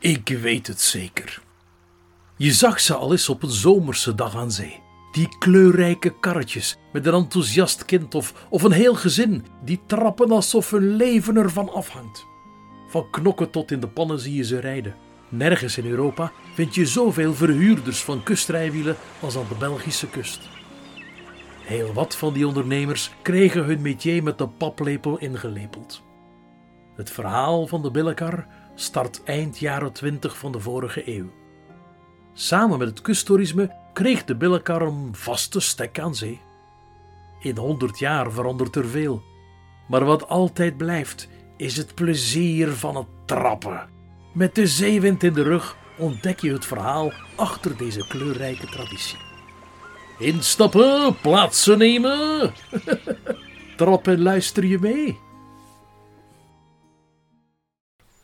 Ik weet het zeker. Je zag ze al eens op een zomerse dag aan zee. Die kleurrijke karretjes met een enthousiast kind of, of een heel gezin die trappen alsof hun leven ervan afhangt. Van knokken tot in de pannen zie je ze rijden. Nergens in Europa vind je zoveel verhuurders van kustrijwielen als aan de Belgische kust. Heel wat van die ondernemers kregen hun métier met de paplepel ingelepeld. Het verhaal van de billekar start eind jaren 20 van de vorige eeuw. Samen met het kusttoerisme kreeg de billekar een vaste stek aan zee. In honderd jaar verandert er veel, maar wat altijd blijft is het plezier van het trappen. Met de zeewind in de rug ontdek je het verhaal achter deze kleurrijke traditie. Instappen, plaatsen nemen. Trap en luister je mee.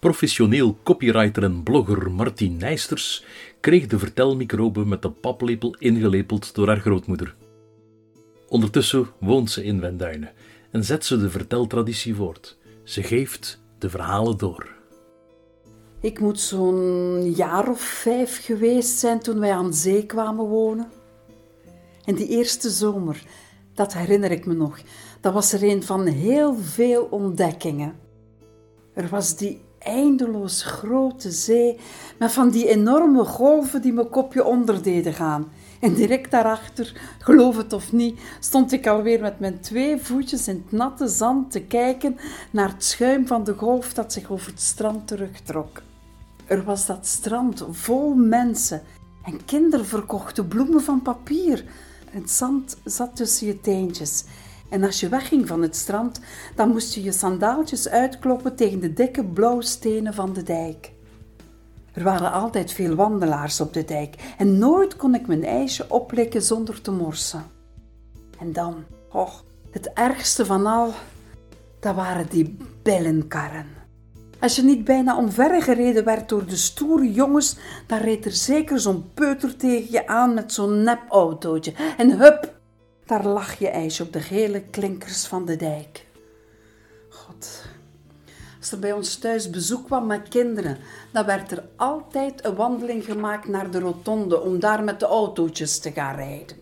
Professioneel copywriter en blogger Martien Nijsters kreeg de vertelmicrobe met de paplepel ingelepeld door haar grootmoeder. Ondertussen woont ze in Wenduinen en zet ze de verteltraditie voort. Ze geeft de verhalen door. Ik moet zo'n jaar of vijf geweest zijn toen wij aan zee kwamen wonen. En die eerste zomer, dat herinner ik me nog, dat was er een van heel veel ontdekkingen. Er was die eindeloos grote zee met van die enorme golven die mijn kopje onder deden gaan. En direct daarachter, geloof het of niet, stond ik alweer met mijn twee voetjes in het natte zand te kijken naar het schuim van de golf dat zich over het strand terugtrok. Er was dat strand vol mensen en kinderen verkochten bloemen van papier. Het zand zat tussen je teentjes. En als je wegging van het strand, dan moest je je sandaaltjes uitkloppen tegen de dikke blauwe stenen van de dijk. Er waren altijd veel wandelaars op de dijk en nooit kon ik mijn ijsje oplikken zonder te morsen. En dan, oh, het ergste van al, dat waren die billenkarren. Als je niet bijna omvergereden werd door de stoere jongens, dan reed er zeker zo'n peuter tegen je aan met zo'n nepautootje. En hup, daar lag je ijsje op de gele klinkers van de dijk. God, als er bij ons thuis bezoek kwam met kinderen, dan werd er altijd een wandeling gemaakt naar de rotonde om daar met de autootjes te gaan rijden.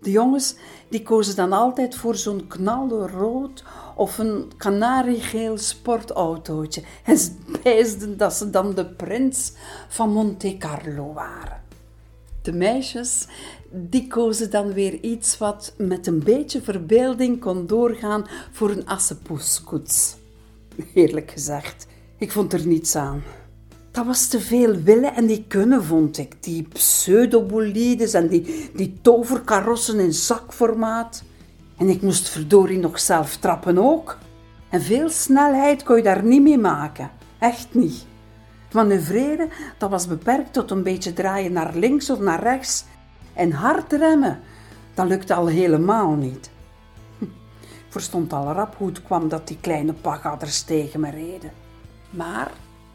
De jongens die kozen dan altijd voor zo'n knalrood of een kanariegeel sportautootje en spijsden dat ze dan de prins van Monte Carlo waren. De meisjes die kozen dan weer iets wat met een beetje verbeelding kon doorgaan voor een assenpoeskoets. Eerlijk gezegd, ik vond er niets aan. Dat was te veel willen en die kunnen, vond ik. Die pseudobolides en die, die toverkarossen in zakformaat. En ik moest verdorie nog zelf trappen ook. En veel snelheid kon je daar niet mee maken. Echt niet. Manoeuvreren, dat was beperkt tot een beetje draaien naar links of naar rechts. En hard remmen, dat lukte al helemaal niet. Ik verstond al rap hoe het kwam dat die kleine pagadders tegen me reden. Maar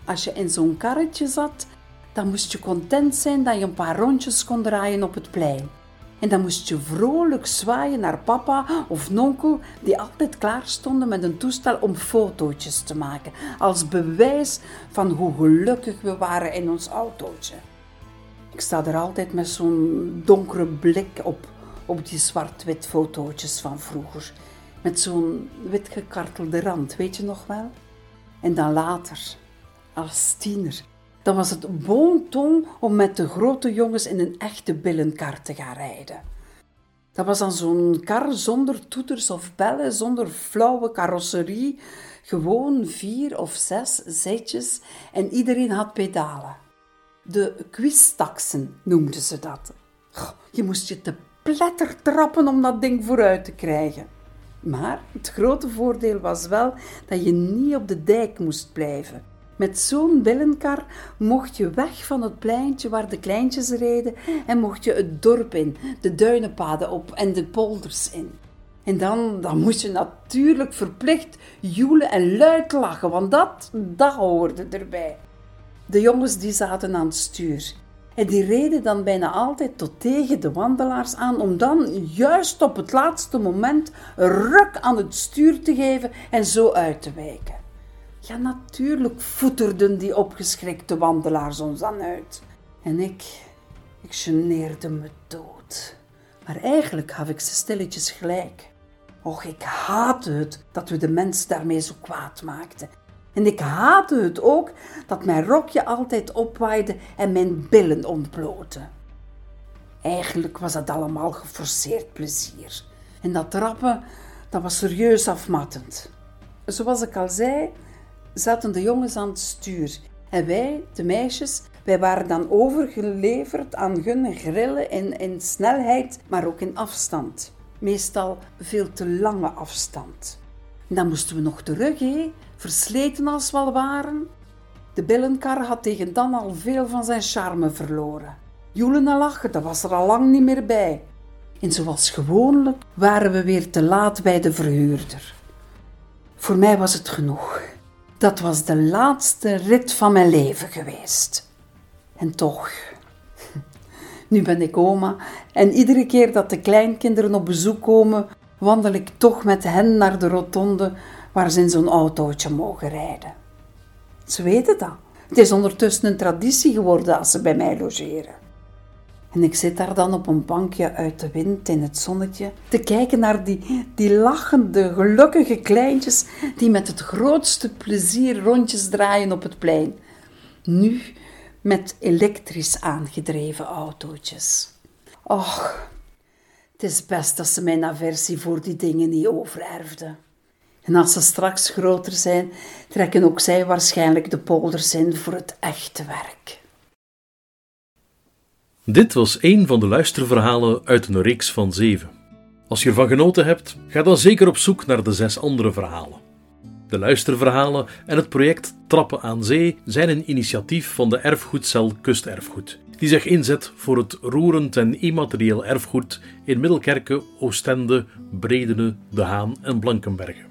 als je in zo'n karretje zat, dan moest je content zijn dat je een paar rondjes kon draaien op het plein. En dan moest je vrolijk zwaaien naar papa of nonkel, die altijd klaar stonden met een toestel om fotootjes te maken, als bewijs van hoe gelukkig we waren in ons autootje. Ik sta er altijd met zo'n donkere blik op, op die zwart-wit fotootjes van vroeger. Met zo'n wit gekartelde rand, weet je nog wel? En dan later, als tiener, dan was het bon ton om met de grote jongens in een echte billenkar te gaan rijden. Dat was dan zo'n kar zonder toeters of bellen, zonder flauwe carrosserie, gewoon vier of zes zetjes en iedereen had pedalen. De quiztaxen noemden ze dat. Je moest je te pletter trappen om dat ding vooruit te krijgen. Maar het grote voordeel was wel dat je niet op de dijk moest blijven. Met zo'n billenkar mocht je weg van het pleintje waar de kleintjes reden en mocht je het dorp in, de duinenpaden op en de polders in. En dan, dan moest je natuurlijk verplicht joelen en luid lachen, want dat, dat hoorde erbij. De jongens die zaten aan het stuur. En die reden dan bijna altijd tot tegen de wandelaars aan om dan juist op het laatste moment een ruk aan het stuur te geven en zo uit te wijken. Ja, natuurlijk voeterden die opgeschrikte wandelaars ons dan uit. En ik, ik geneerde me dood. Maar eigenlijk had ik ze stilletjes gelijk. Och, ik haatte het dat we de mens daarmee zo kwaad maakten. En ik haatte het ook dat mijn rokje altijd opwaaide en mijn billen ontblootte. Eigenlijk was dat allemaal geforceerd plezier. En dat trappen, dat was serieus afmattend. Zoals ik al zei, zaten de jongens aan het stuur. En wij, de meisjes, wij waren dan overgeleverd aan hun grillen in, snelheid, maar ook in afstand. Meestal veel te lange afstand. Dan moesten we nog terug, hé, versleten als we al waren. De billenkar had tegen dan al veel van zijn charme verloren. Joelen en lachen, dat was er al lang niet meer bij. En zoals gewoonlijk waren we weer te laat bij de verhuurder. Voor mij was het genoeg. Dat was de laatste rit van mijn leven geweest. En toch, nu ben ik oma en iedere keer dat de kleinkinderen op bezoek komen, wandel ik toch met hen naar de rotonde waar ze in zo'n autootje mogen rijden. Ze weten dat. Het is ondertussen een traditie geworden als ze bij mij logeren. En ik zit daar dan op een bankje uit de wind in het zonnetje te kijken naar die, die lachende, gelukkige kleintjes die met het grootste plezier rondjes draaien op het plein. Nu met elektrisch aangedreven autootjes. Och, het is best dat ze mijn aversie voor die dingen niet overerfden. En als ze straks groter zijn, trekken ook zij waarschijnlijk de polders in voor het echte werk. Dit was een van de luisterverhalen uit een reeks van zeven. Als je ervan genoten hebt, ga dan zeker op zoek naar de zes andere verhalen. De luisterverhalen en het project Trappen aan Zee zijn een initiatief van de erfgoedcel Kusterfgoed, die zich inzet voor het roerend en immaterieel erfgoed in Middelkerken, Oostende, Bredene, De Haan en Blankenbergen.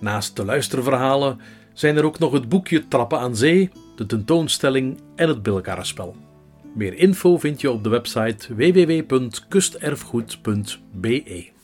Naast de luisterverhalen zijn er ook nog het boekje Trappen aan Zee, de tentoonstelling en het bilkarenspel. Meer info vind je op de website www.kusterfgoed.be.